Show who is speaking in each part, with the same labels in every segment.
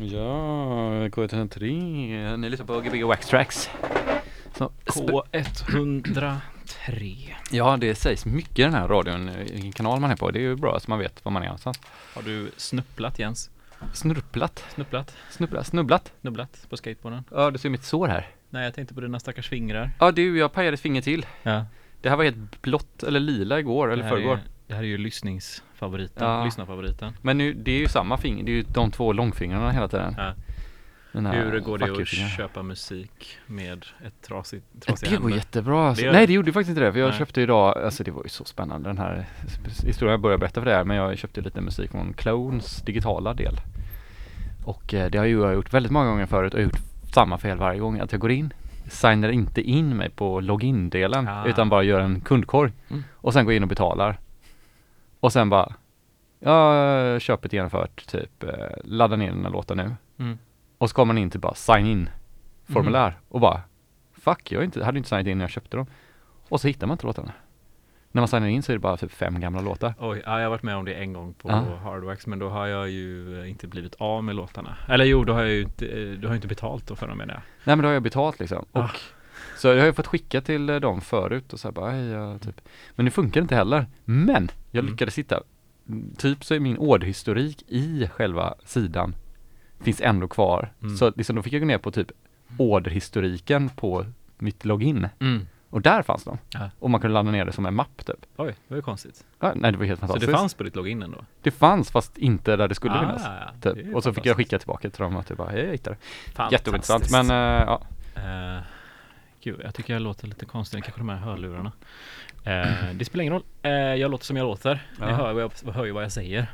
Speaker 1: Ja, K103. Ni lyssnar på Gbg Wax Tracks. Så,
Speaker 2: K103.
Speaker 1: ja, det sägs mycket i den här radion, vilken kanal man är på. Det är ju bra så man vet var man är någonstans.
Speaker 2: Har du snupplat Jens?
Speaker 1: Snurplat,
Speaker 2: Snupplat?
Speaker 1: snubblat, snubblat.
Speaker 2: Snubblat på skateboarden?
Speaker 1: Ja, du ser mitt sår här.
Speaker 2: Nej, jag tänkte på dina stackars fingrar.
Speaker 1: Ja, du, jag pajade ett finger till.
Speaker 2: Ja.
Speaker 1: Det här var helt blått eller lila igår, eller förrgår.
Speaker 2: Är, det här är ju lyssningsfavoriten,
Speaker 1: Ja.
Speaker 2: lyssnarfavoriten.
Speaker 1: Men nu, det är ju samma finger, det är ju de två långfingrarna hela tiden.
Speaker 2: Ja. Hur går det att köpa musik med ett trasigt, trasiga
Speaker 1: Det går jättebra. Alltså.
Speaker 2: Det
Speaker 1: Nej
Speaker 2: det.
Speaker 1: gjorde faktiskt inte det. För jag
Speaker 2: Nej.
Speaker 1: köpte idag, alltså det var ju så spännande den här historien. Jag börjar berätta för det här men jag köpte lite musik från Clones digitala del. Och eh, det har ju jag gjort väldigt många gånger förut och gjort samma fel varje gång. Att jag går in, signar inte in mig på login-delen
Speaker 2: Ah.
Speaker 1: utan bara gör en kundkorg.
Speaker 2: Mm.
Speaker 1: Och sen går in och betalar. Och sen bara, ja köpet genomfört, typ eh, ladda ner den här låten nu.
Speaker 2: Mm.
Speaker 1: Och så kommer man in till bara sign in formulär och bara Fuck, jag inte, hade inte signat in när jag köpte dem. Och så hittar man inte låtarna. När man signar in så är det bara typ fem gamla låtar.
Speaker 2: Oj, ja, jag har varit med om det en gång på
Speaker 1: Ja.
Speaker 2: Hardwax men då har jag ju inte blivit av med låtarna. Eller jo, då har jag ju inte, eh, du har ju inte betalt då för dem menar jag.
Speaker 1: Nej men då har jag betalt liksom. Och
Speaker 2: Ah.
Speaker 1: Så jag har ju fått skicka till eh, dem förut och så här bara, hej, jag, typ. Men det funkar inte heller. Men jag
Speaker 2: Mm.
Speaker 1: lyckades hitta, typ så är min orderhistorik i själva sidan finns ändå kvar.
Speaker 2: Mm.
Speaker 1: Så liksom då fick jag gå ner på typ orderhistoriken på mitt login.
Speaker 2: Mm.
Speaker 1: Och där fanns de.
Speaker 2: Ja.
Speaker 1: Och man kunde ladda ner det som en mapp typ.
Speaker 2: Oj, det var ju konstigt.
Speaker 1: Ja, nej det var helt
Speaker 2: Så
Speaker 1: fantastiskt.
Speaker 2: det fanns på ditt login ändå?
Speaker 1: Det fanns fast inte där det skulle
Speaker 2: Ah,
Speaker 1: finnas.
Speaker 2: ja, ja.
Speaker 1: Typ. Och så fick jag skicka tillbaka till dem och typ bara, hej jag hittade det. Jätteintressant men eh, ja.
Speaker 2: Eh, gud, jag tycker jag låter lite konstig, kanske de här hörlurarna. Eh, det spelar ingen roll. Eh, jag låter som jag låter. Ni
Speaker 1: Ja.
Speaker 2: hör, vad jag, hör ju vad jag säger.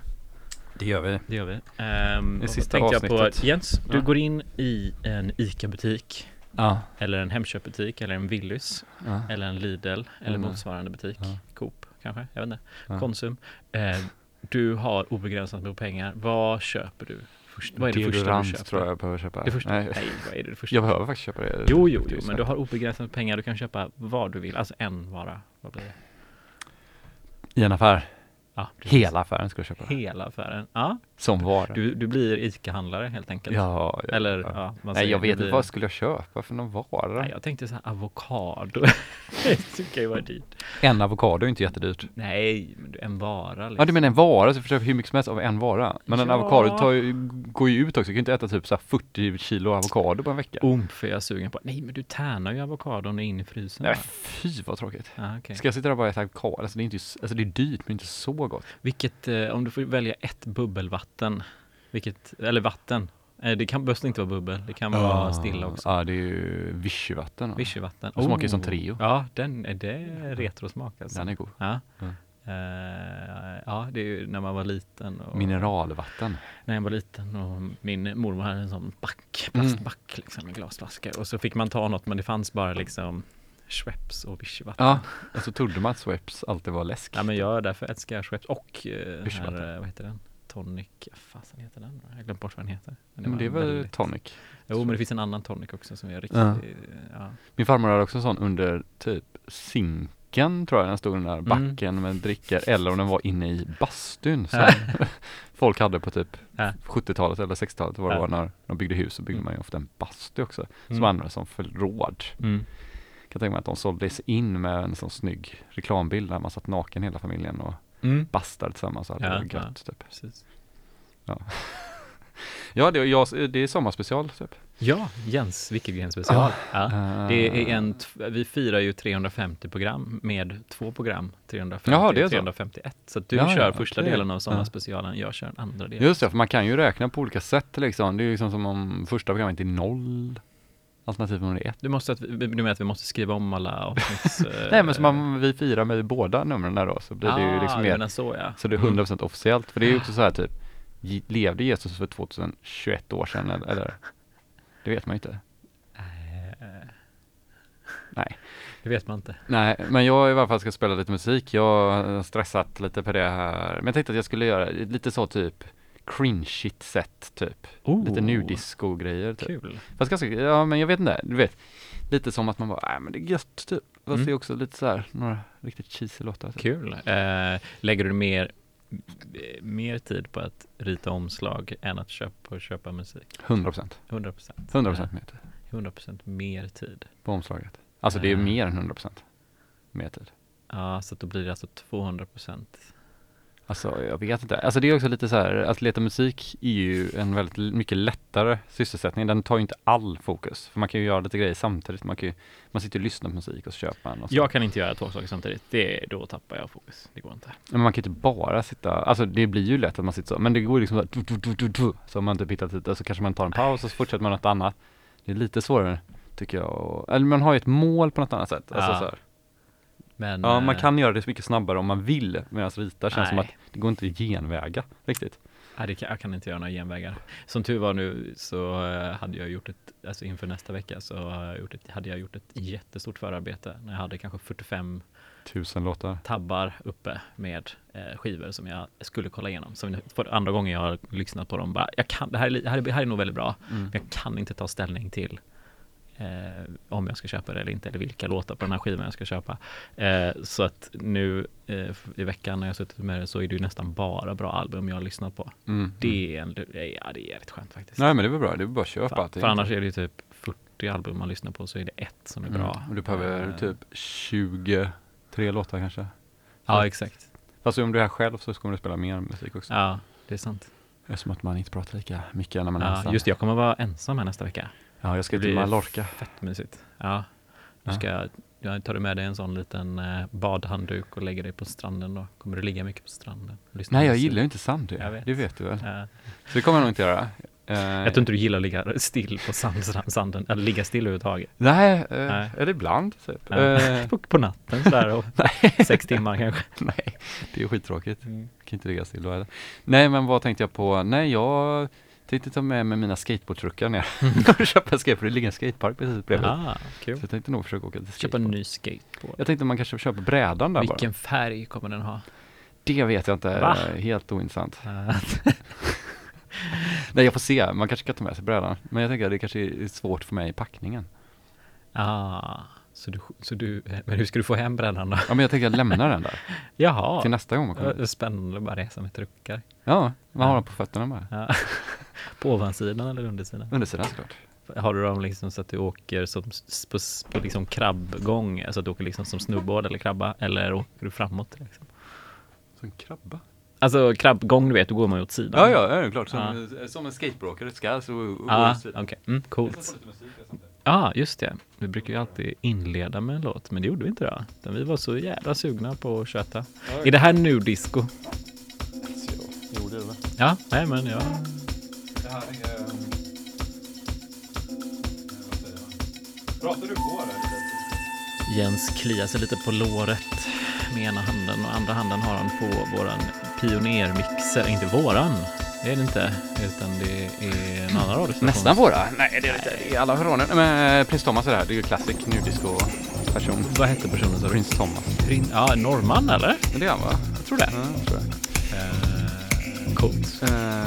Speaker 1: Det gör vi.
Speaker 2: Det gör vi. Ehm,
Speaker 1: Det sista
Speaker 2: tänkte jag på
Speaker 1: avsnittet.
Speaker 2: Jens, du
Speaker 1: Ja.
Speaker 2: går in i en ICA-butik
Speaker 1: Ja.
Speaker 2: eller en Hemköpbutik eller en Willys eller en Lidl eller
Speaker 1: Mm.
Speaker 2: motsvarande butik.
Speaker 1: Ja.
Speaker 2: Coop kanske, jag vet inte. Konsum. Eh, du har obegränsat med pengar. Vad köper du? Först, vad är det första du köper?
Speaker 1: tror jag behöver köpa.
Speaker 2: Det första?
Speaker 1: Nej,
Speaker 2: Nej, vad är det, det första?
Speaker 1: jag behöver faktiskt köpa det.
Speaker 2: Jo, jo, jo, men du har obegränsat med pengar. Du kan köpa vad du vill. Alltså en vara. Vad blir det?
Speaker 1: I en affär.
Speaker 2: Ja.
Speaker 1: Hela affären ska jag köpa.
Speaker 2: Hela affären. Ja,
Speaker 1: Som vara.
Speaker 2: du, du blir ICA-handlare helt enkelt.
Speaker 1: Ja, ja,
Speaker 2: Eller,
Speaker 1: ja.
Speaker 2: ja, man
Speaker 1: Nej jag vet
Speaker 2: blir-
Speaker 1: inte vad skulle jag köpa för någon vara?
Speaker 2: Nej, jag tänkte så här avokado. det tycker jag var dyrt.
Speaker 1: En avokado är inte jättedyrt.
Speaker 2: Nej, men en vara liksom.
Speaker 1: Ja du menar en vara, så köpa hur mycket som helst av en vara. Men en avokado tar ju, går ju ut också, du kan ju inte äta typ så här 40 kilo avokado på en vecka.
Speaker 2: Umf är jag sugen på. Nej, men du tärnar ju avokadon in i frysen.
Speaker 1: Nej fy vad tråkigt.
Speaker 2: Ja, okej.
Speaker 1: Ska jag sitta där och bara äta avokado? Alltså det är inte, alltså det är dyrt men inte så gott.
Speaker 2: Vilket, eh, om du får välja ett bubbelvatten, vilket, eller vatten. Eh, det kan, behövs inte vara bubbel, det kan vara stilla också.
Speaker 1: Ja det är ju vichyvatten. va?
Speaker 2: Vichyvatten.
Speaker 1: Det smakar ju som
Speaker 2: Oh.
Speaker 1: Treo.
Speaker 2: Ja, den, är det retrosmak alltså?
Speaker 1: Den är god.
Speaker 2: Ja.
Speaker 1: Mm.
Speaker 2: Eh, ja, det är ju när man var liten. Och,
Speaker 1: Mineralvatten.
Speaker 2: När jag var liten och min mormor hade en sån back,
Speaker 1: Mm.
Speaker 2: plastback liksom, en glasflaska. Och så fick man ta något men det fanns bara liksom Schweppes och vichyvatten.
Speaker 1: Ja, och så trodde man att Schweppes alltid var läsk.
Speaker 2: Ja men jag därför älskar jag Schweppes och eh, här, eh, vad heter den? Tonic, fasen heter den? Jag har glömt bort vad den heter.
Speaker 1: Men
Speaker 2: var
Speaker 1: det är väl
Speaker 2: väldigt-
Speaker 1: tonic.
Speaker 2: Jo men det finns en annan tonic också som är riktigt,
Speaker 1: Ja.
Speaker 2: ja.
Speaker 1: Min farmor hade också en sån under typ sinken tror jag den stod den där backen med drickor eller om den var inne i bastun som folk hade på typ
Speaker 2: Ja.
Speaker 1: 70-talet eller 60-talet vad det var när de byggde hus så byggde
Speaker 2: Mm.
Speaker 1: man ju ofta en bastu också som
Speaker 2: Mm.
Speaker 1: användes som förråd.
Speaker 2: Mm.
Speaker 1: Jag kan tänka mig att de såldes in med en sån snygg reklambild där man satt naken hela familjen och
Speaker 2: Mm.
Speaker 1: bastade tillsammans och hade
Speaker 2: Ja,
Speaker 1: det gött typ.
Speaker 2: Precis.
Speaker 1: Ja det, jag, det är sommarspecial typ.
Speaker 2: Ja, Jens Wickelgren special. Ja.
Speaker 1: Eh,
Speaker 2: Det är en, vi firar ju 350 program med två program, 350
Speaker 1: Jaha, det är
Speaker 2: och
Speaker 1: så.
Speaker 2: 351. Så att du
Speaker 1: Ja,
Speaker 2: kör
Speaker 1: ja,
Speaker 2: första
Speaker 1: okej.
Speaker 2: delen av
Speaker 1: Ja.
Speaker 2: sommarspecialen, jag kör den andra delen.
Speaker 1: Just det, för man kan ju räkna på olika sätt liksom. Det är liksom som om första programmet är noll det är ett.
Speaker 2: Du, måste att, vi- du menar att vi måste skriva om alla avsnitts... eh,
Speaker 1: Nej men som om vi firar med båda numren där då så blir det ju liksom
Speaker 2: du
Speaker 1: mer,
Speaker 2: så ja.
Speaker 1: så det är 100% officiellt. För det är ju också så här typ, levde Jesus för 2021 år sedan eller? Det vet man ju inte.
Speaker 2: Eh,
Speaker 1: Nej.
Speaker 2: Det vet man inte.
Speaker 1: Nej, men jag i alla fall ska spela lite musik. Jag har stressat lite på det här. Men jag tänkte att jag skulle göra lite så typ cringe-shit sätt typ.
Speaker 2: Oh,
Speaker 1: Lite nu disco-grejer typ.
Speaker 2: Kul.
Speaker 1: Fast ganska, ja men jag vet inte, du vet. Lite som att man bara, nej men det är gött typ. Fast
Speaker 2: Mm.
Speaker 1: det är också lite så här, några riktigt cheesy låtar. Typ.
Speaker 2: Kul. Eh, lägger du mer eh, mer tid på att rita omslag än att köpa, köpa musik.
Speaker 1: 100%.
Speaker 2: 100 procent.
Speaker 1: 100% mer tid
Speaker 2: 100 procent mer tid.
Speaker 1: på omslaget. Alltså det är
Speaker 2: Ja.
Speaker 1: mer än 100% mer tid.
Speaker 2: Ja, så då blir det alltså 200 procent.
Speaker 1: Alltså jag vet inte. Alltså det är också lite så här, att leta musik är ju en väldigt mycket lättare sysselsättning. Den tar ju inte all fokus. För man kan ju göra lite grejer samtidigt. Man kan ju, man sitter och lyssnar på musik och så köper man. Och så.
Speaker 2: Jag kan inte göra två saker samtidigt. Det, då tappar jag fokus. Det går inte.
Speaker 1: Men man kan ju inte bara sitta, alltså det blir ju lätt att man sitter så. Men det går ju liksom så här. Så om man inte hittar tid, så kanske man tar en paus och så fortsätter man något annat. Det är lite svårare tycker jag. Eller man har ju ett mål på något annat sätt. Alltså,
Speaker 2: Ja.
Speaker 1: så här.
Speaker 2: Men,
Speaker 1: Ja, man
Speaker 2: eh,
Speaker 1: kan göra det så mycket snabbare om man vill. Medan rita känns som
Speaker 2: Nej.
Speaker 1: att det går inte att genväga riktigt.
Speaker 2: Nej, kan, jag kan inte göra några genvägar. Som tur var nu så eh, hade jag gjort ett, alltså inför nästa vecka så hade jag gjort ett jättestort förarbete när jag hade kanske 45
Speaker 1: Tusen låtar.
Speaker 2: tabbar uppe med eh, skivor som jag skulle kolla igenom. Som för andra gången jag har lyssnat på dem bara, jag kan, det här är, det här är nog väldigt bra,
Speaker 1: Mm.
Speaker 2: men jag kan inte ta ställning till eh, om jag ska köpa det eller inte, eller vilka låtar på den här skivan jag ska köpa. Eh, så att nu eh, i veckan när jag suttit med det så är det ju nästan bara bra album jag har lyssnat på.
Speaker 1: Mm.
Speaker 2: Det är, en, ja, det är jävligt skönt faktiskt.
Speaker 1: Nej men det väl bra, det är bara att köpa
Speaker 2: för, för annars är det ju typ 40 album man lyssnar på så är det ett som är bra.
Speaker 1: Mm. Och du behöver
Speaker 2: Eh,
Speaker 1: typ 23 låtar kanske.
Speaker 2: Ja, exakt.
Speaker 1: Fast om du är här själv så kommer du spela mer musik också.
Speaker 2: Ja, det är sant.
Speaker 1: Eftersom att man inte pratar lika mycket när man är
Speaker 2: Ja,
Speaker 1: ensam.
Speaker 2: just det, jag kommer vara ensam här nästa vecka.
Speaker 1: Ja, jag ska till Mallorca.
Speaker 2: Fett mysigt. Ja. Du
Speaker 1: Ja.
Speaker 2: ska, jag tar du med dig en sån liten eh, badhandduk och lägger dig på stranden då? Kommer du ligga mycket på stranden? lyssna
Speaker 1: Nej, jag gillar ju inte sand
Speaker 2: vet.
Speaker 1: Det vet du väl?
Speaker 2: Ja.
Speaker 1: Så det kommer jag nog inte göra.
Speaker 2: Jag tror inte du gillar att ligga still på sand, sanden, eller ligga still överhuvudtaget.
Speaker 1: Nej, eh,
Speaker 2: Nej.
Speaker 1: eller ibland typ.
Speaker 2: Ja.
Speaker 1: Eh,
Speaker 2: På, på natten sådär och sex timmar kanske.
Speaker 1: nej, det är skittråkigt. Kan inte ligga still då heller. Nej, men vad tänkte jag på? Nej, jag tänkte ta med mig mina skateboardtruckar ner och köpa en skateboard. Det ligger en skatepark precis bredvid.
Speaker 2: Ah, kul.
Speaker 1: Så jag tänkte nog försöka åka till
Speaker 2: Köpa
Speaker 1: skateboard.
Speaker 2: en ny skateboard.
Speaker 1: Jag tänkte man kanske köper brädan där
Speaker 2: Vilken
Speaker 1: bara.
Speaker 2: färg kommer den ha?
Speaker 1: Det vet jag inte.
Speaker 2: Va?
Speaker 1: Helt ointressant.
Speaker 2: Ah,
Speaker 1: Nej, jag får se. Man kanske kan ta med sig brädan. Men jag tänker att det kanske är svårt för mig i packningen.
Speaker 2: ah, så du, så du, men hur ska du få hem brädan då?
Speaker 1: Ja, men jag tänker att lämna den där
Speaker 2: Jaha,
Speaker 1: till nästa gång man kommer.
Speaker 2: Spännande att bara resa med truckar.
Speaker 1: Ja, man har den på fötterna bara.
Speaker 2: Ja. På ovansidan eller undersidan?
Speaker 1: Undersidan såklart.
Speaker 2: Har du dem liksom så att du åker som, på, på liksom krabbgång, alltså att du åker liksom som snowboard eller krabba, eller åker du framåt? Liksom?
Speaker 1: Som krabba?
Speaker 2: Alltså krabbgång, du vet, då går man ju åt sidan.
Speaker 1: Ja, ja, ja klart. Som, som en skateboardåkare ska så och
Speaker 2: Ja,
Speaker 1: åt
Speaker 2: okej.
Speaker 1: sidan.
Speaker 2: Mm, coolt. Ja, just det. Vi brukar ju alltid inleda med en låt, men det gjorde vi inte då. Utan vi var så jävla sugna på att köta. Är det här nu disco?
Speaker 1: Jo, det är det.
Speaker 2: Ja, nej men ja.
Speaker 1: Det här är... eh, vad säger jag? Pratar du på det?
Speaker 2: Jens kliar sig lite på låret med ena handen och andra handen har han på våran pionermixer. Inte våran, det är det inte, utan det är en annan radiostation.
Speaker 1: Nästan våra. Nej, det är det inte. Det är alla hörronen. Men eh, Prins Thomas är det här. Det är ju classic nu disco-person.
Speaker 2: Vad hette personen sa du?
Speaker 1: Prins Thomas.
Speaker 2: Prin- Ja, norrman eller?
Speaker 1: Det är han va?
Speaker 2: Jag tror det.
Speaker 1: Ja, jag tror jag.
Speaker 2: Eh, coolt.
Speaker 1: Eh,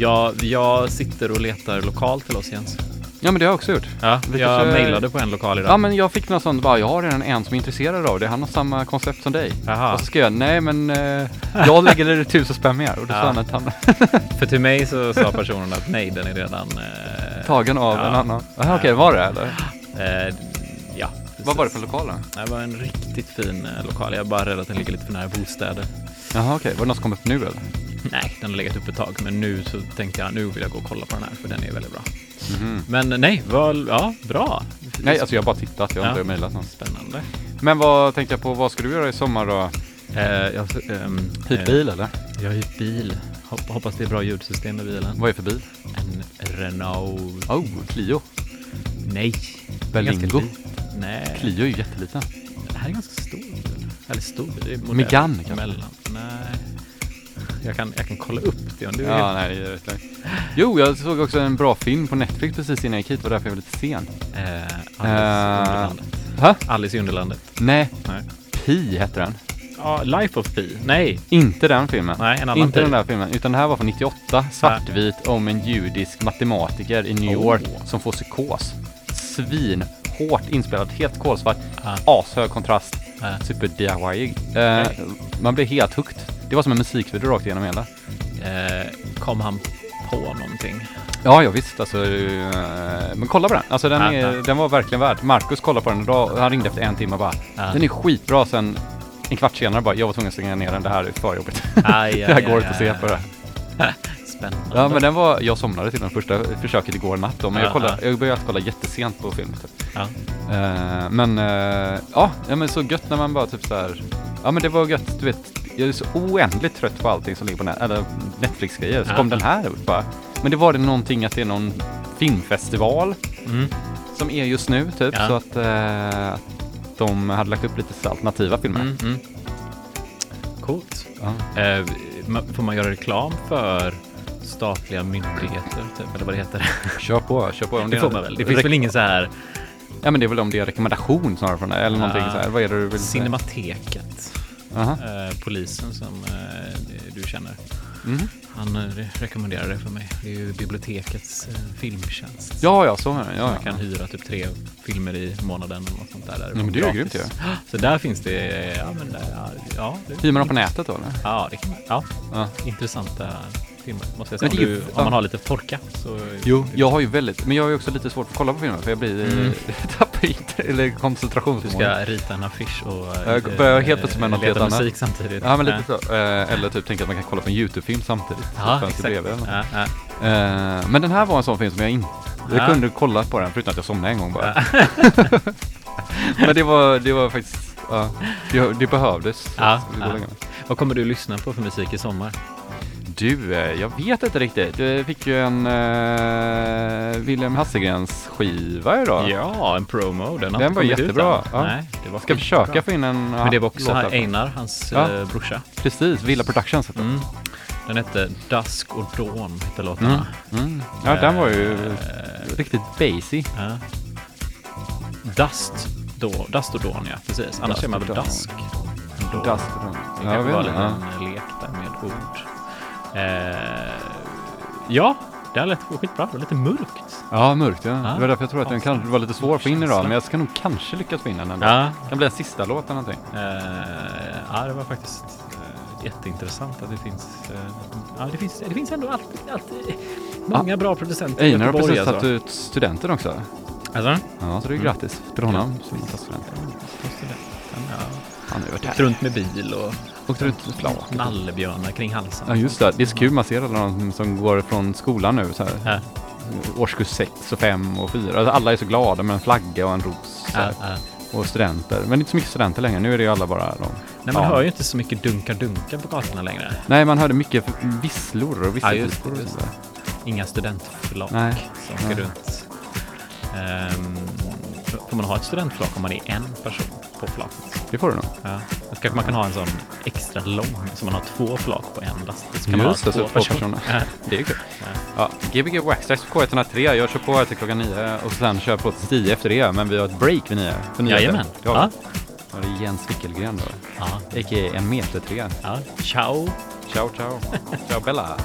Speaker 2: Ja, jag sitter och letar lokal till oss Jens.
Speaker 1: Ja, men det har jag också gjort.
Speaker 2: Ja,
Speaker 1: Vi
Speaker 2: jag
Speaker 1: kanske-
Speaker 2: mejlade på en lokal idag.
Speaker 1: Ja, men jag fick något sånt bara, jag har redan en som är intresserad av det. Han har samma koncept som dig.
Speaker 2: Jaha.
Speaker 1: Och så skrev jag, nej men eh, jag lägger tusen spänn mer. Och då
Speaker 2: Ja.
Speaker 1: sa han att han
Speaker 2: För till mig så sa personen att nej, den är redan... Eh,
Speaker 1: tagen av
Speaker 2: ja.
Speaker 1: en annan. Aha, Okej, var det eller?
Speaker 2: Eh, ja,
Speaker 1: Vad var det för lokal då?
Speaker 2: Det var en riktigt fin eh, lokal. Jag är bara rädd att den ligger lite för nära bostäder.
Speaker 1: Jaha okej, var det något som kom upp nu eller?
Speaker 2: Nej, den har legat upp ett tag, men nu så tänkte jag nu vill jag gå och kolla på den här, för den är väldigt bra.
Speaker 1: Mhm.
Speaker 2: Men nej, vad, ja, bra.
Speaker 1: Nej, alltså jag har bara tittat, jag har
Speaker 2: Ja.
Speaker 1: inte mejlat någon.
Speaker 2: Spännande.
Speaker 1: Men vad tänkte jag på, vad ska du göra i sommar då?
Speaker 2: Eh, jag, ehm,
Speaker 1: Hyrt
Speaker 2: eh,
Speaker 1: bil eller?
Speaker 2: Jag har hyrt bil. Hop- Hoppas det är bra ljudsystem i bilen.
Speaker 1: Vad är det för bil?
Speaker 2: En Renault...
Speaker 1: Oh, Clio.
Speaker 2: Nej.
Speaker 1: Berlingo.
Speaker 2: Nej.
Speaker 1: Clio är ju jätteliten.
Speaker 2: Det här är ganska stor. Eller stor, det är modell.
Speaker 1: Megane kanske?
Speaker 2: Mellan. Nej. Jag kan, jag kan kolla upp det om du vill.
Speaker 1: Ja, nej, det är rätt. Jo, jag såg också en bra film på Netflix precis innan jag gick hit, var därför jag var lite sen.
Speaker 2: Eh, Alice
Speaker 1: Eh,
Speaker 2: i Underlandet.
Speaker 1: Ha?
Speaker 2: Alice i Underlandet.
Speaker 1: Nej,
Speaker 2: Nej.
Speaker 1: Pi hette den.
Speaker 2: Ja, Life of Pi. Nej.
Speaker 1: Inte den filmen.
Speaker 2: Nej, en annan
Speaker 1: Inte
Speaker 2: Pi.
Speaker 1: den där filmen, utan det här var från 98, svartvit, om en judisk matematiker i New York
Speaker 2: Oh.
Speaker 1: som får psykos. Svin, hårt inspelad, helt kolsvart,
Speaker 2: Ah.
Speaker 1: ashög kontrast.
Speaker 2: Nej.
Speaker 1: super DIY. Eh. Man blev helt hooked. Det var som en musikvideo rakt igenom hela.
Speaker 2: Eh, kom han på någonting?
Speaker 1: Ja, ja visst. Alltså, eh, men kolla på den. Alltså, den, är, den var verkligen värd. Marcus kollade på den idag. Han ringde efter en timme och bara. Den är skitbra. Sen en kvart senare bara jag var tvungen att stänga ner den. Det här är för jobbigt. Det här går inte att se på det.
Speaker 2: Spännande.
Speaker 1: Ja men den var, jag somnade till den första försöket igår natt då, men jag,
Speaker 2: Ja,
Speaker 1: kollade, jag började kolla jättesent på film typ.
Speaker 2: Ja.
Speaker 1: Eh, men eh, ja, ja, men så gött när man bara typ så här. Ja men det var gött, du vet. Jag är så oändligt trött på allting som ligger på eller Netflix-grejer. Så
Speaker 2: Ja.
Speaker 1: kom den här ut bara. Men det var det någonting att det är någon filmfestival
Speaker 2: Mm.
Speaker 1: som är just nu typ.
Speaker 2: Ja.
Speaker 1: Så att att de hade lagt upp lite alternativa filmer.
Speaker 2: Mm, mm. Coolt.
Speaker 1: Ja.
Speaker 2: Ma- får man göra reklam för statliga myndigheter, typ, eller vad det heter?
Speaker 1: Kör på, kör på. Om
Speaker 2: Det får man väl? Det finns väl ingen så här
Speaker 1: Ja men det är väl om det är rekommendation snarare från det, eller någonting
Speaker 2: Ja.
Speaker 1: så här. Vad är det du vill säga?
Speaker 2: Cinemateket,
Speaker 1: Aha.
Speaker 2: eh, polisen som eh, du känner.
Speaker 1: Mhm.
Speaker 2: Han eh, re- rekommenderar det för mig. Det är ju bibliotekets eh, filmtjänst.
Speaker 1: Ja, ja, så är det. Ja,
Speaker 2: Man kan hyra typ tre filmer i månaden eller något sånt där. där
Speaker 1: Ja, men det är ju grymt
Speaker 2: Så där finns det, ja men där, ja, ja, det,
Speaker 1: Hyr man dem på nätet då eller?
Speaker 2: ja, det kan man, ja,
Speaker 1: Ja.
Speaker 2: intressanta filmer måste jag säga. Om, du, om man har lite torka så...
Speaker 1: Jo, jag har ju väldigt, men jag har ju också lite svårt för att kolla på filmer för jag blir,
Speaker 2: Mm.
Speaker 1: tappar inte, eller
Speaker 2: Du
Speaker 1: koncentrationsförmåga.
Speaker 2: ska rita en affisch och
Speaker 1: Jag börjar helt plötsligt med något helt annat.
Speaker 2: musik samtidigt.
Speaker 1: Ja men lite så. Eh, eller typ tänka att man kan kolla på en YouTube-film samtidigt.
Speaker 2: Ja, exakt. Ja, ja.
Speaker 1: Eh, men den här var en sån film som jag inte, jag
Speaker 2: Ja.
Speaker 1: kunde kolla på den förutom att jag somnade en gång bara. men det var, det var faktiskt, ja, det, det behövdes.
Speaker 2: Ja, ja. Vad kommer du lyssna på för musik i sommar?
Speaker 1: Du, eh, jag vet inte riktigt. Jag fick ju en uh, William Hasselgrens skiva idag.
Speaker 2: Ja, en promo. Den, har
Speaker 1: Den var jättebra, ja.
Speaker 2: Nej, det var
Speaker 1: Ska försöka få in en
Speaker 2: Men det var också här
Speaker 1: där.
Speaker 2: Einar, hans
Speaker 1: Ja.
Speaker 2: eh, brorsa.
Speaker 1: Precis, Villa Productions heter.
Speaker 2: Mm. Den hette Dusk och Dawn, hette låtarna.
Speaker 1: Mm. Mm. Ja, den var ju
Speaker 2: Eh,
Speaker 1: riktigt bassy.
Speaker 2: ja. Dust, då, Dust och Dawn, ja precis. Annars
Speaker 1: Dust
Speaker 2: är man väl
Speaker 1: Dawn.
Speaker 2: Dusk. Dawn. Det kanske var en liten lek där med ord. Eh, ja, det här lät skitbra. Det var lite mörkt.
Speaker 1: Ja, mörkt ja.
Speaker 2: Ja.
Speaker 1: Det var därför jag tror att den kan vara lite svår att få in idag, men jag ska nog kanske lyckas få in den ändå.
Speaker 2: Ja,
Speaker 1: kan bli en sista låt eller någonting.
Speaker 2: Eh, ja, det var faktiskt eh, jätteintressant att det finns. Eh, ja, det finns, det finns ändå alltid, alltid många bra producenter i
Speaker 1: Einar har
Speaker 2: Göteborg.
Speaker 1: precis satt
Speaker 2: Alltså.
Speaker 1: ut studenten också.
Speaker 2: Alltså?
Speaker 1: Ja, så det är
Speaker 2: Mm.
Speaker 1: grattis till honom som tagit studenten. Han har ju varit här.
Speaker 2: runt med bil och
Speaker 1: Åkt runt
Speaker 2: nallebjörnar kring halsen.
Speaker 1: Ja, just det. Det är så kul. Man ser alla de som går från skolan nu så här.
Speaker 2: Ja,
Speaker 1: Årskurs 6 och 5 och 4. Alltså, alla är så glada med en flagga och en ros.
Speaker 2: Ja,
Speaker 1: här.
Speaker 2: ja.
Speaker 1: Och studenter. Men inte så mycket studenter längre. Nu är det ju alla bara de.
Speaker 2: Nej, man
Speaker 1: Ja.
Speaker 2: hör ju inte så mycket dunkar-dunkar på gatorna längre.
Speaker 1: Nej, man hörde mycket visslor och
Speaker 2: Ja,
Speaker 1: visselpipor
Speaker 2: det,
Speaker 1: sådär.
Speaker 2: Inga studentflak
Speaker 1: Nej,
Speaker 2: som åker runt. Får man ha ett studentflak om man är en person på flaket?
Speaker 1: Det får du nog.
Speaker 2: Ja. Så kanske man kan ha en sån extra lång så man har två flak på en lastbil. Så kan man
Speaker 1: Just
Speaker 2: ha
Speaker 1: det, så två personer.
Speaker 2: Ja.
Speaker 1: Det är kul.
Speaker 2: Ja.
Speaker 1: Ja, Gbg Waxtrax på K103. Jag kör på till klockan 9 och sen kör jag på till 10 efter det. Men vi har ett break vid 9. För nio
Speaker 2: Jajamän.
Speaker 1: Det har
Speaker 2: Ja.
Speaker 1: vi. Ja, det är Jens Wickelgren då.
Speaker 2: Ja.
Speaker 1: A.k.a. en meter tre.
Speaker 2: ja. Ciao!
Speaker 1: Ciao, ciao. ciao Bella.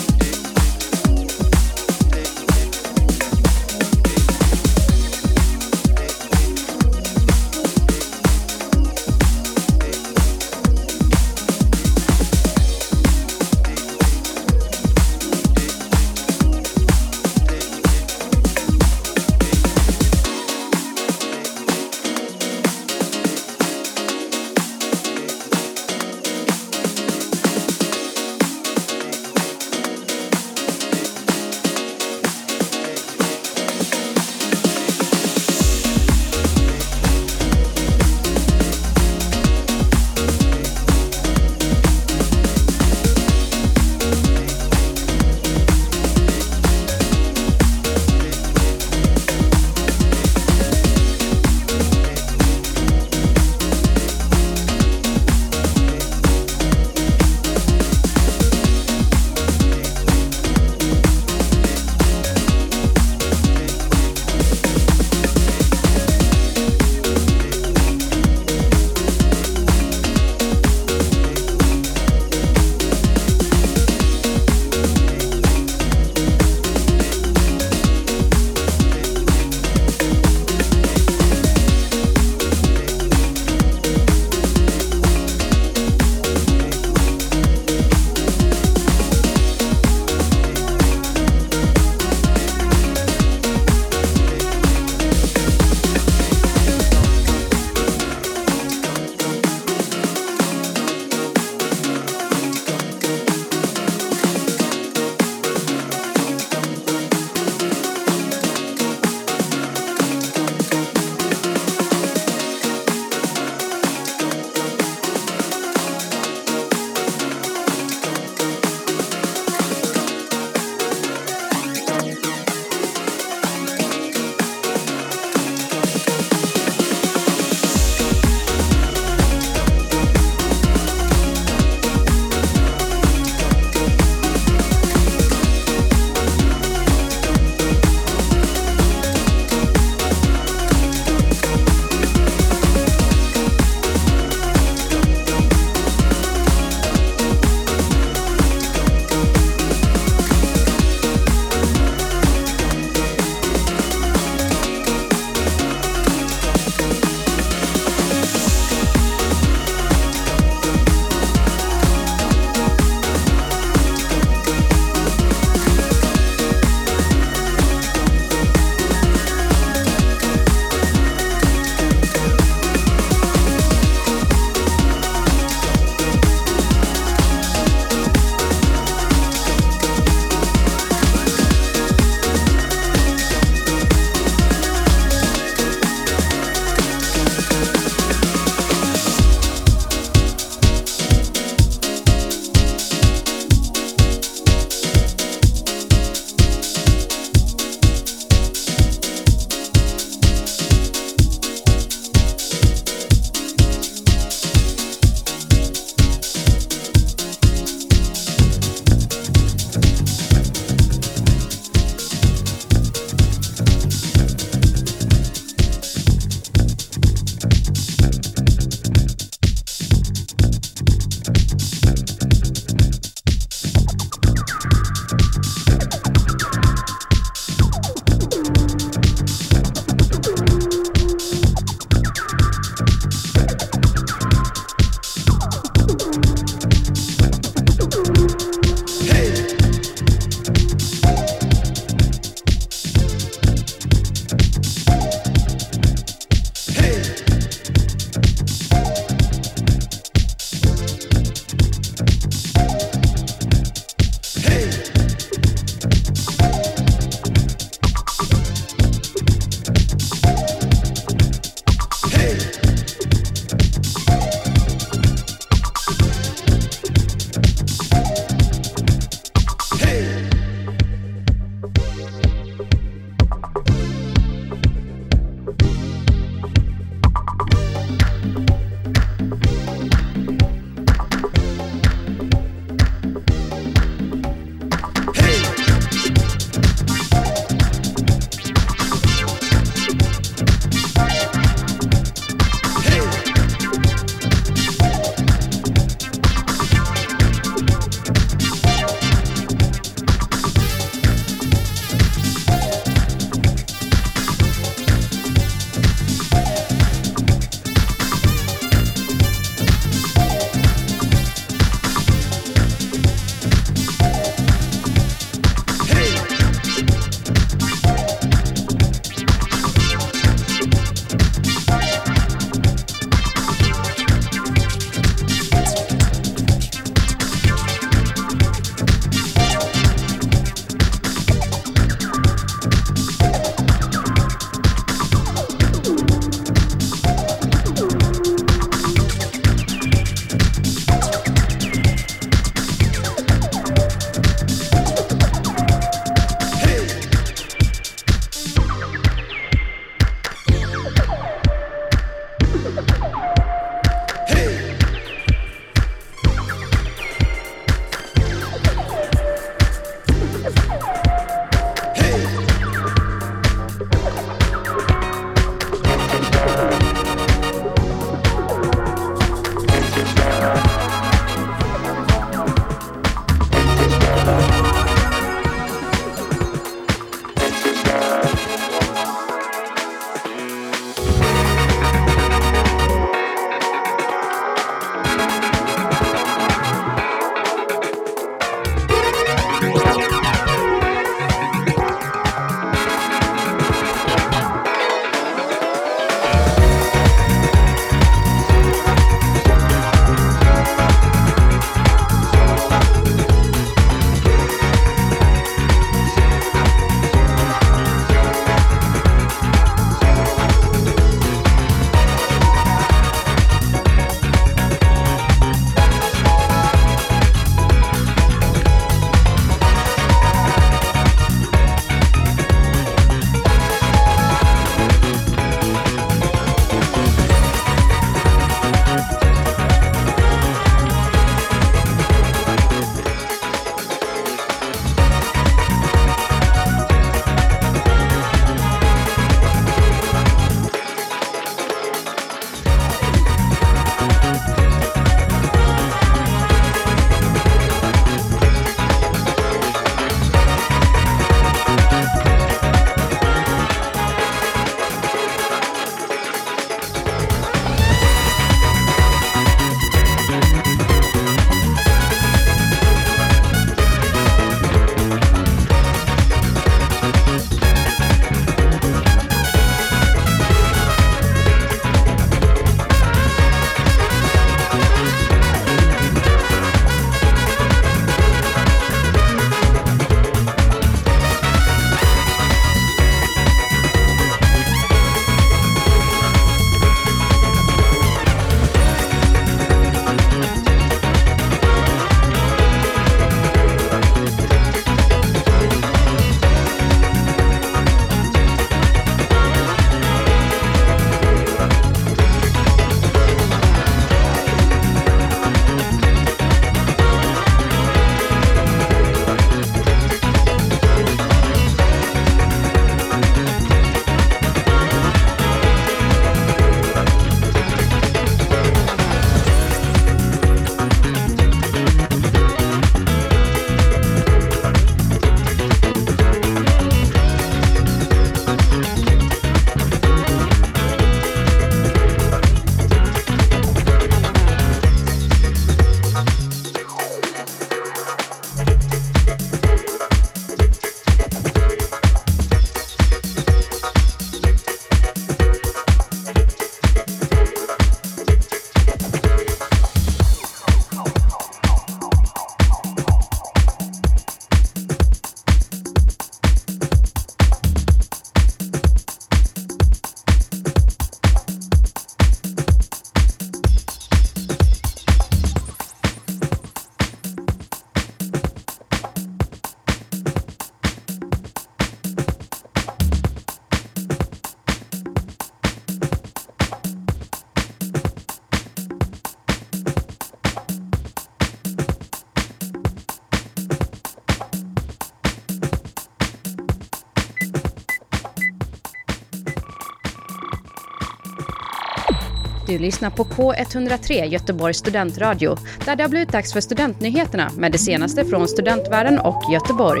Speaker 3: Du lyssnar på K103 Göteborgs studentradio där det har blivit dags för studentnyheterna med det senaste från studentvärlden och Göteborg.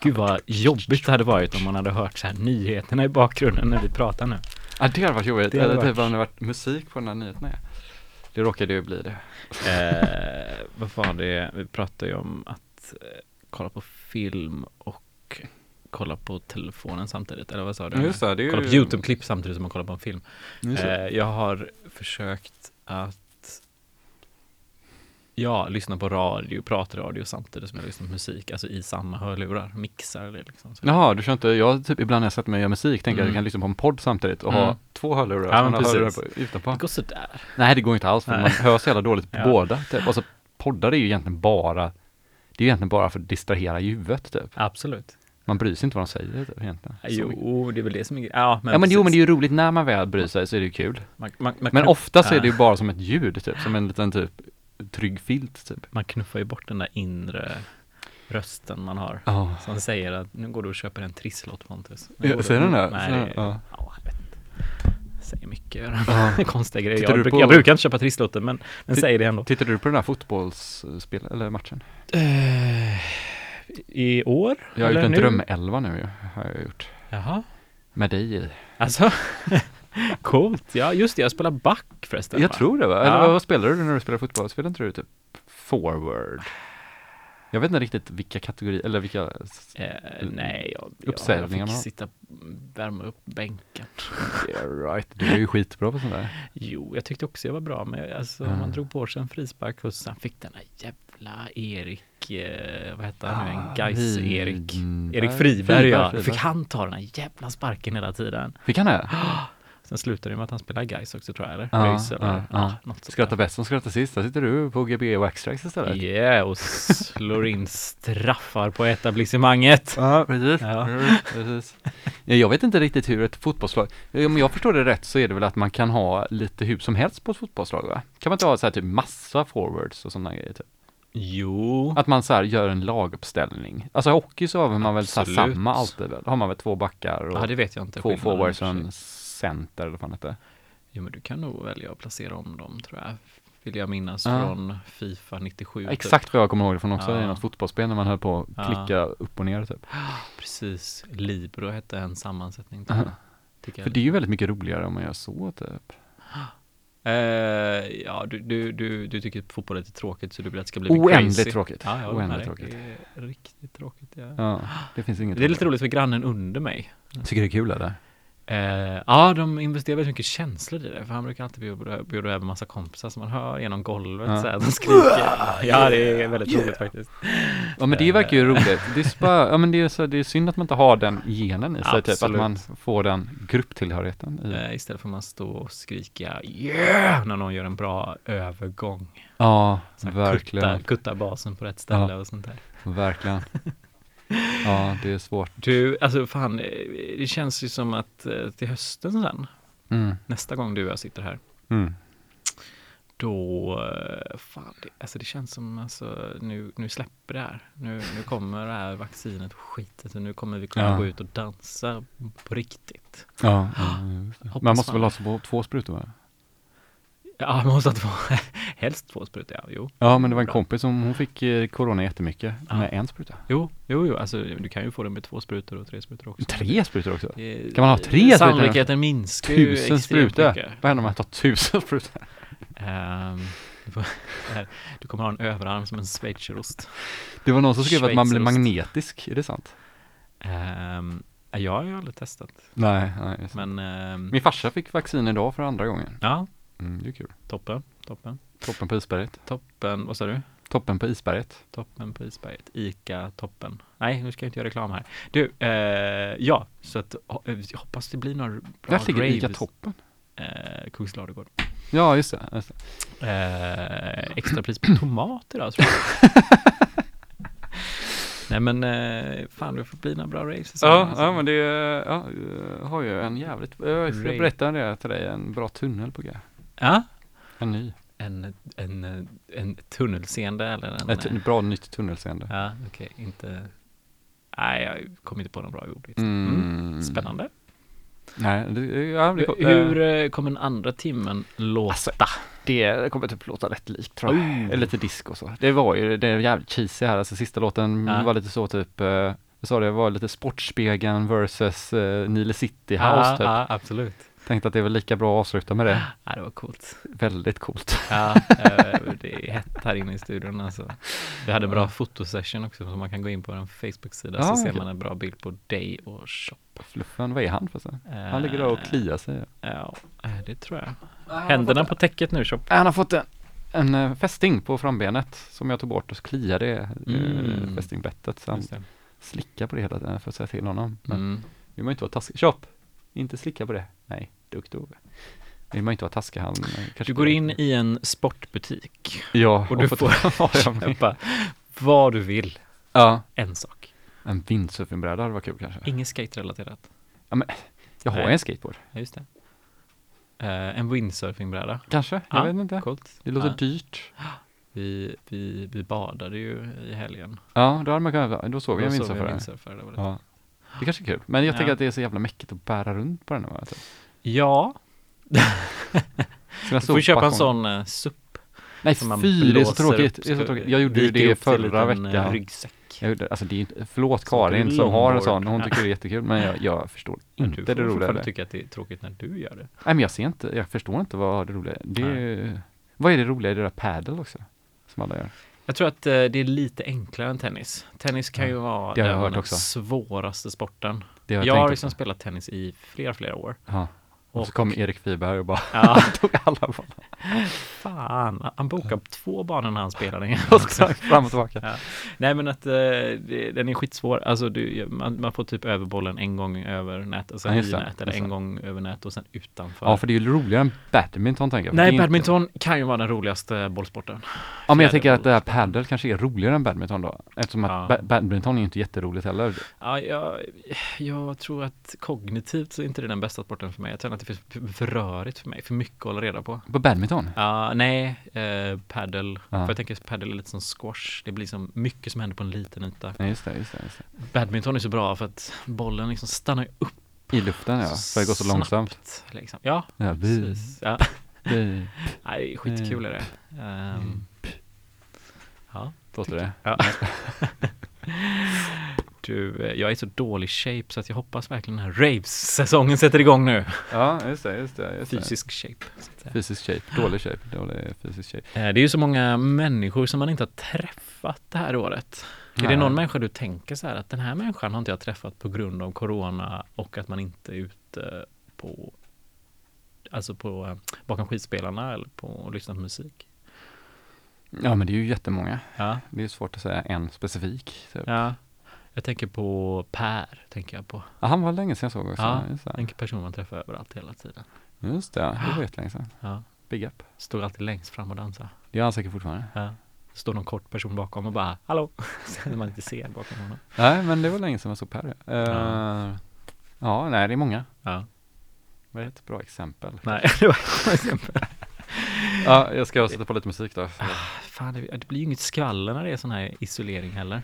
Speaker 2: Gud vad jobbigt det hade varit om man hade hört så här nyheterna i bakgrunden när vi pratar nu.
Speaker 1: Ja det hade varit jobbigt,
Speaker 2: Det hade
Speaker 1: eller typ
Speaker 2: varit-
Speaker 1: om det varit musik på den här nyheten är. Det råkade ju bli det.
Speaker 2: Eh, vad var det, vi pratade ju om att eh, kolla på film och kolla på telefonen samtidigt, eller vad sa du?
Speaker 1: Just det, det är ju-
Speaker 2: Kolla på YouTube-klipp samtidigt som man kollar på en film. Eh, jag har försökt att Ja, lyssna på radio, pratradio samtidigt som jag lyssnar på musik, alltså i samma hörlurar, mixar det liksom. Så.
Speaker 1: Jaha, du kör inte, jag typ ibland när jag sätter mig och gör musik tänker
Speaker 2: Mm.
Speaker 1: jag kan lyssna på en podd samtidigt och
Speaker 2: Mm.
Speaker 1: ha två hörlurar.
Speaker 2: Ja, men
Speaker 1: har hörlurar
Speaker 2: precis.
Speaker 1: på, utanpå.
Speaker 2: Det går sådär.
Speaker 1: Nej det går inte alls för
Speaker 2: Nej.
Speaker 1: man hör så jävla dåligt på
Speaker 2: Ja.
Speaker 1: båda. Typ. Alltså poddar är ju egentligen bara, det är ju egentligen bara för att distrahera i huvudet typ.
Speaker 2: Absolut.
Speaker 1: Man bryr sig inte vad de säger typ, egentligen.
Speaker 2: Jo, det är väl det som är Ja, men,
Speaker 1: ja men jo men det är ju roligt när man väl bryr sig så är det ju kul.
Speaker 2: Man, man, man,
Speaker 1: Men ofta så är det ju
Speaker 2: ja,
Speaker 1: bara som ett ljud typ, som en liten typ trygg filt typ.
Speaker 2: Man knuffar ju bort den där inre rösten man har.
Speaker 1: Ja.
Speaker 2: Som säger att nu går du och köper en trisslott Pontus.
Speaker 1: Ja, säger den det?
Speaker 2: Nej, det, ja.
Speaker 1: Ja.
Speaker 2: jag vet inte. Säger mycket
Speaker 1: Ja.
Speaker 2: konstiga grejer.
Speaker 1: Tittar
Speaker 2: Jag, bruk,
Speaker 1: på-
Speaker 2: jag brukar inte köpa trisslotter men, men säger det ändå.
Speaker 1: Tittade du på den här fotbollsspel, eller matchen?
Speaker 2: Eh, I år?
Speaker 1: Jag har gjort en
Speaker 2: nu?
Speaker 1: drömelva nu har jag gjort.
Speaker 2: Jaha.
Speaker 1: Med dig i.
Speaker 2: Alltså, coolt. Ja, just det. Jag spelar back förresten.
Speaker 1: Jag
Speaker 2: va?
Speaker 1: tror det va? Eller
Speaker 2: Ja.
Speaker 1: vad, spelar du när du spelar fotboll? Spelar inte du typ forward? Jag vet inte riktigt vilka kategorier, eller vilka
Speaker 2: Eh, nej, jag,
Speaker 1: Uppställningar
Speaker 2: jag
Speaker 1: man
Speaker 2: fick
Speaker 1: har.
Speaker 2: sitta värma upp bänken.
Speaker 1: Yeah right, du är ju skitbra på sånt där.
Speaker 2: Jo, jag tyckte också jag var bra, men alltså,
Speaker 1: Ja.
Speaker 2: man drog på sig en frispark och sen fick den där jävla Erik, eh, vad hette han nu, en Gais-Erik.
Speaker 1: Friberg.
Speaker 2: Erik Friberg, ja. Fick han ta den här jävla sparken hela tiden?
Speaker 1: Fick han det?
Speaker 2: Sen slutade det med att han spelar Gais också tror jag, eller?
Speaker 1: Ja,
Speaker 2: Race, eller?
Speaker 1: ja, ja.
Speaker 2: något sånt
Speaker 1: Skratta bäst som skrattar sist. Där sitter du på GB och X-Trax istället.
Speaker 2: Yeah, och slår in straffar på etablissemanget.
Speaker 1: Ja, precis.
Speaker 2: Ja.
Speaker 1: Mm, precis. Ja, jag vet inte riktigt hur ett fotbollslag, om jag förstår det rätt så är det väl att man kan ha lite hur som helst på ett fotbollslag va? Kan man inte ha så här typ massa forwards och sådana grejer typ?
Speaker 2: Jo,
Speaker 1: Att man så här gör en laguppställning. Alltså hockey så har man väl så här
Speaker 2: Absolut.
Speaker 1: samma alltid väl? Har man väl två backar och
Speaker 2: ja, det vet jag inte.
Speaker 1: två
Speaker 2: skillnaden i och
Speaker 1: forwards
Speaker 2: för
Speaker 1: och
Speaker 2: sig.
Speaker 1: en center eller vad fan det heter.
Speaker 2: Jo, men du kan nog välja att placera om dem tror jag. Vill jag minnas
Speaker 1: Ja.
Speaker 2: från Fifa 97. typ.
Speaker 1: Exakt vad jag kommer ihåg det från också
Speaker 2: Ja.
Speaker 1: i något fotbollsspel när man höll på att
Speaker 2: Ja.
Speaker 1: klicka upp och ner typ.
Speaker 2: Precis, Libro hette en sammansättning det. Tycker
Speaker 1: För
Speaker 2: jag.
Speaker 1: det är ju väldigt mycket roligare om man gör så typ.
Speaker 2: Eh, ja, du, du, du, du tycker att fotboll är lite tråkigt så du vill att det ska bli
Speaker 1: Oändligt
Speaker 2: crazy.
Speaker 1: tråkigt.
Speaker 2: Ja, jag
Speaker 1: Oändligt tråkigt.
Speaker 2: Det är riktigt tråkigt. Ja.
Speaker 1: Ja, det finns inget
Speaker 2: Det är lite roligt för grannen under mig.
Speaker 1: Tycker det är kul eller?
Speaker 2: Eh, ja, de investerar väldigt mycket känslor i det. För han brukar alltid bjuda, bjuda över massa kompisar som man hör genom golvet
Speaker 1: Ja.
Speaker 2: så här, de skriker. Ja, det är väldigt roligt faktiskt.
Speaker 1: Ja men det verkar ju roligt. Det är, bara, ja, men det är, så, det är synd att man inte har den genen i sig, typ att man får den grupptillhörigheten i.
Speaker 2: Eh, istället för att man stå och skrika yeah när någon gör en bra övergång.
Speaker 1: Ja, verkligen.
Speaker 2: Kutta, kutta basen på rätt ställe
Speaker 1: Ja.
Speaker 2: och sånt där.
Speaker 1: Verkligen. Ja, det är svårt.
Speaker 2: Du, alltså fan, eh, det känns ju som att eh, till hösten sen,
Speaker 1: Mm.
Speaker 2: nästa gång du och jag sitter här,
Speaker 1: Mm.
Speaker 2: då, eh, fan, det, alltså det känns som, alltså nu, nu släpper det här. Nu, nu kommer det här vaccinet och skitet och nu kommer vi kunna
Speaker 1: Ja.
Speaker 2: gå ut och dansa på riktigt.
Speaker 1: Ja, ja, Man måste väl ha två sprutor va?
Speaker 2: Ja, man måste ha två, helst två sprutor, ja, jo.
Speaker 1: Ja, men det var en
Speaker 2: Bra.
Speaker 1: kompis som, hon fick eh, corona jättemycket
Speaker 2: Ja.
Speaker 1: med en spruta.
Speaker 2: Jo, jo, jo, alltså du kan ju få det med två sprutor och tre sprutor också.
Speaker 1: Tre sprutor också?
Speaker 2: Eh,
Speaker 1: Kan man ha tre sprutor?
Speaker 2: Sannolikheten minskar ju
Speaker 1: Tusen
Speaker 2: extremt
Speaker 1: sprutor?
Speaker 2: mycket.
Speaker 1: Vad händer om man tar tusen sprutor?
Speaker 2: Ehm, du, får, här, du kommer ha en överarm som en schweizerost.
Speaker 1: Det var någon som skrev att man blir
Speaker 2: Schweizerost.
Speaker 1: magnetisk, är det sant?
Speaker 2: Um, jag har ju aldrig testat.
Speaker 1: Nej, nej.
Speaker 2: Men ehm,
Speaker 1: Min farsa fick vaccin idag för andra gången.
Speaker 2: ja,
Speaker 1: Mm, det är kul.
Speaker 2: toppen, toppen,
Speaker 1: Toppen på isberget.
Speaker 2: toppen, vad sa du?
Speaker 1: Toppen på isberget.
Speaker 2: Toppen på isberget, Ica toppen. Nej, nu ska jag inte göra reklam här. Du, eh, ja, så att eh, jag hoppas det blir några bra
Speaker 1: fick
Speaker 2: raves.
Speaker 1: Ica toppen.
Speaker 2: Eh, Kungsladugård.
Speaker 1: Ja, just det. Just det.
Speaker 2: Eh, extrapris på tomat idag tror jag. Nej men, eh, fan det får bli några bra raves.
Speaker 1: Ja, ja, men det ja, jag har ju en jävligt, jag ska berätta det till dig, en bra tunnel på G.
Speaker 2: Ja,
Speaker 1: En ny.
Speaker 2: En, en, en tunnelseende eller en...
Speaker 1: Ett bra nytt tunnelseende.
Speaker 2: Ja, okej, inte Nej, jag kom inte på någon bra ordvits.
Speaker 1: Mm.
Speaker 2: Spännande.
Speaker 1: Nej, det, ja, det,
Speaker 2: Hur eh, kommer den andra timmen låta?
Speaker 1: Alltså, det kommer typ låta rätt likt tror jag.
Speaker 2: Oh.
Speaker 1: Lite disco och så. Det var ju, det är jävligt cheesy här. Alltså sista låten
Speaker 2: Ja.
Speaker 1: var lite så typ, eh, jag sa det, var lite Sportspegeln versus uh, Nile City House
Speaker 2: ja,
Speaker 1: typ.
Speaker 2: ja, absolut.
Speaker 1: Tänkte att det var lika bra att avsluta med det.
Speaker 2: Ja, det var coolt.
Speaker 1: Väldigt coolt.
Speaker 2: Ja, eh, det är hett här inne i studion alltså. Vi hade en bra fotosession också, så man kan gå in på en Facebook-sida
Speaker 1: Ja,
Speaker 2: så ser man en bra bild på dig och shop.
Speaker 1: Fluffen, vad är han för sig? Han ligger där och kliar sig.
Speaker 2: Ja, eh, det tror jag. Händerna på täcket nu, shop.
Speaker 1: Han har fått en, en eh, fästing på frambenet som jag tog bort och så kliade det
Speaker 2: Mm.
Speaker 1: fästingbettet. Så han slickar på det hela tiden för att säga till honom. Men
Speaker 2: Mm.
Speaker 1: vill man inte vara taskig. Shop! Inte slicka på det. Nej, duktig Ove. Vill man inte vara taskig han kanske
Speaker 2: Du går in i en sportbutik
Speaker 1: Ja,
Speaker 2: och du
Speaker 1: får
Speaker 2: får köpa vad du vill.
Speaker 1: Ja,
Speaker 2: En sak.
Speaker 1: en windsurfingbräda hade varit kul kanske.
Speaker 2: Inget skate-relaterat.
Speaker 1: Jag har
Speaker 2: Nej.
Speaker 1: en skateboard.
Speaker 2: Ja, just det. Eh, en windsurfingbräda.
Speaker 1: Kanske, jag
Speaker 2: Ja.
Speaker 1: vet inte.
Speaker 2: Coolt.
Speaker 1: Det låter
Speaker 2: Ja.
Speaker 1: dyrt.
Speaker 2: Vi, vi, vi badade ju i helgen.
Speaker 1: Ja, då hade man kunnat, då såg vi en
Speaker 2: Då såg vi
Speaker 1: windsurfare.
Speaker 2: windsurfare. Det var lite-
Speaker 1: Ja. Det kanske är kul. Men jag
Speaker 2: Ja.
Speaker 1: tänker att det är så jävla mäckigt att bära runt på den. här, Alltså.
Speaker 2: Ja, du får köpa en sån uh, SUP.
Speaker 1: Nej fy, det är så tråkigt.
Speaker 2: upp.
Speaker 1: Det är så tråkigt. Jag gjorde ju det förra
Speaker 2: eh,
Speaker 1: veckan.
Speaker 2: Ryggsäck.
Speaker 1: Jag gjorde, alltså det är förlåt Karin
Speaker 2: du
Speaker 1: som har en sån, hon tycker det är jättekul men jag, jag förstår
Speaker 2: Men
Speaker 1: inte
Speaker 2: du
Speaker 1: det
Speaker 2: får
Speaker 1: roliga
Speaker 2: fortfarande
Speaker 1: det.
Speaker 2: tycka att det är tråkigt när du gör det.
Speaker 1: Nej men jag ser inte, jag förstår inte vad det roliga är. Det är. Vad är det roliga i det där padel också? Som alla gör.
Speaker 2: Jag tror att eh, det är lite enklare än tennis. Tennis kan ju vara
Speaker 1: det har jag
Speaker 2: den
Speaker 1: också.
Speaker 2: svåraste sporten.
Speaker 1: Det har
Speaker 2: Jag har
Speaker 1: tänkt
Speaker 2: liksom
Speaker 1: också.
Speaker 2: spelat tennis i flera, flera år.
Speaker 1: Ja. Och, så
Speaker 2: Och-
Speaker 1: kom Erik Wiberg och bara
Speaker 2: Ja,
Speaker 1: tog alla bollar.
Speaker 2: fan. Han bokade två banor när han spelade.
Speaker 1: Fram och tillbaka.
Speaker 2: Ja. Nej men att eh, det, den är skitsvår. Alltså du, man, man får typ över bollen en gång över nät, alltså
Speaker 1: Ja,
Speaker 2: i nät, eller en gång över nät och sen utanför.
Speaker 1: Ja för det är ju roligare än badminton tänker jag.
Speaker 2: Nej,
Speaker 1: inte-
Speaker 2: badminton kan ju vara den roligaste bollsporten.
Speaker 1: Ja men jag tänker att det här
Speaker 2: fjäderboll.
Speaker 1: padel kanske är roligare än badminton då. Eftersom att
Speaker 2: Ja.
Speaker 1: ba- badminton är ju inte jätteroligt heller.
Speaker 2: Ja, jag, jag tror att kognitivt så är inte det den bästa sporten för mig. Jag att det finns för, rörigt för mig, för mycket att hålla reda på.
Speaker 1: På badminton?
Speaker 2: Ja, nej, eh, paddle.
Speaker 1: Ja.
Speaker 2: För jag tänker paddle är lite som squash. Det blir liksom mycket som händer på en liten yta.
Speaker 1: Ja just det, just det, just det.
Speaker 2: Badminton är så bra för att bollen liksom stannar upp
Speaker 1: I luften ja, för det går så långsamt.
Speaker 2: snabbt, Liksom. Ja,
Speaker 1: Ja,
Speaker 2: precis. Ja. Nej, det är skitkul är det. Ehm, ja,
Speaker 1: låter det.
Speaker 2: ja. Du, eh, jag är i så dålig shape så att jag hoppas verkligen den här raves-säsongen sätter igång nu.
Speaker 1: Ja, just det, just det. Just det.
Speaker 2: Fysisk shape. Att säga.
Speaker 1: Fysisk shape, dålig shape, dålig fysisk shape.
Speaker 2: Eh, Det är ju så många människor som man inte har träffat det här året. Är det
Speaker 1: Nej.
Speaker 2: någon människa du tänker så här att den här människan har inte jag träffat på grund av corona och att man inte är ute på Alltså på eh, bakom skivspelarna eller på och lyssna på musik?
Speaker 1: Ja men det är ju jättemånga.
Speaker 2: Ja,
Speaker 1: Det är svårt att säga en specifik. Typ. Ja.
Speaker 2: Ja. Jag tänker på Per, tänker jag på.
Speaker 1: han var länge sedan jag såg också.
Speaker 2: Ja,
Speaker 1: det,
Speaker 2: En person man träffar överallt hela tiden.
Speaker 1: just det det var jättelänge sedan.
Speaker 2: Ja,
Speaker 1: Big up.
Speaker 2: stod alltid längst fram och dansade.
Speaker 1: Det gör han säkert fortfarande.
Speaker 2: Ja. Står någon kort person bakom och bara hallå, så man inte ser bakom honom.
Speaker 1: Nej men det var länge sedan jag såg Per. Uh,
Speaker 2: Ja.
Speaker 1: ja. nej det är många.
Speaker 2: Ja,
Speaker 1: Vad är ett bra exempel?
Speaker 2: nej, det var ett exempel.
Speaker 1: Ja, jag ska sätta på lite musik då.
Speaker 2: Fan, det, det blir ju inget skvaller när det är sån här isolering heller.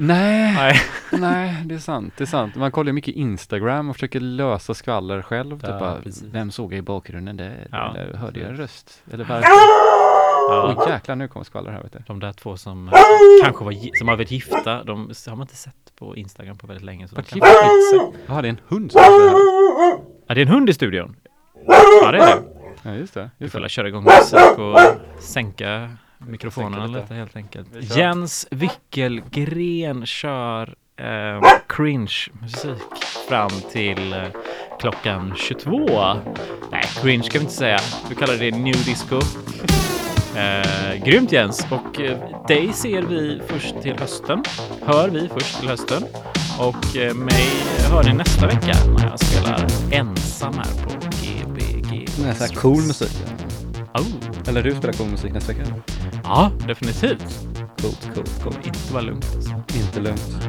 Speaker 1: Nej,
Speaker 2: Nej.
Speaker 1: nej det är sant, det är sant. Man kollar mycket Instagram och försöker lösa skvaller själv. Typ
Speaker 2: Ja,
Speaker 1: bara,
Speaker 2: precis.
Speaker 1: vem såg jag i bakgrunden där?
Speaker 2: Ja,
Speaker 1: Eller hörde jag en röst? Eller varför?
Speaker 2: Ja,
Speaker 1: Oj jäklar, nu kommer skvaller här vet du.
Speaker 2: de där två som eh, kanske var som har varit gifta, de har man inte sett på Instagram på väldigt länge. Så de
Speaker 1: Vart
Speaker 2: sig.
Speaker 1: Jaha, det är en hund som är här.
Speaker 2: Ja, det är en hund i studion. Ja, det är det.
Speaker 1: Ja, just det.
Speaker 2: Vi
Speaker 1: Just
Speaker 2: får
Speaker 1: det.
Speaker 2: väl köra igång musik och sänka mikrofonerna
Speaker 1: lite.
Speaker 2: lite helt enkelt.
Speaker 1: Vi.
Speaker 2: Jens Wickelgren kör eh, cringe musik fram till eh, klockan 22. Nej, cringe ska vi inte säga. Vi kallar det new disco. Eh, grymt Jens! Och eh, dig ser vi först till hösten. Hör vi först till hösten. Och eh, mig hör ni nästa vecka när jag spelar ensam här på Gbg.
Speaker 1: Cool musik.
Speaker 2: Oh.
Speaker 1: Eller du spelar cool musik nästa vecka?
Speaker 2: Ja, definitivt.
Speaker 1: Coolt, coolt, coolt.
Speaker 2: Inte vara lugnt. Alltså.
Speaker 1: Inte lugnt.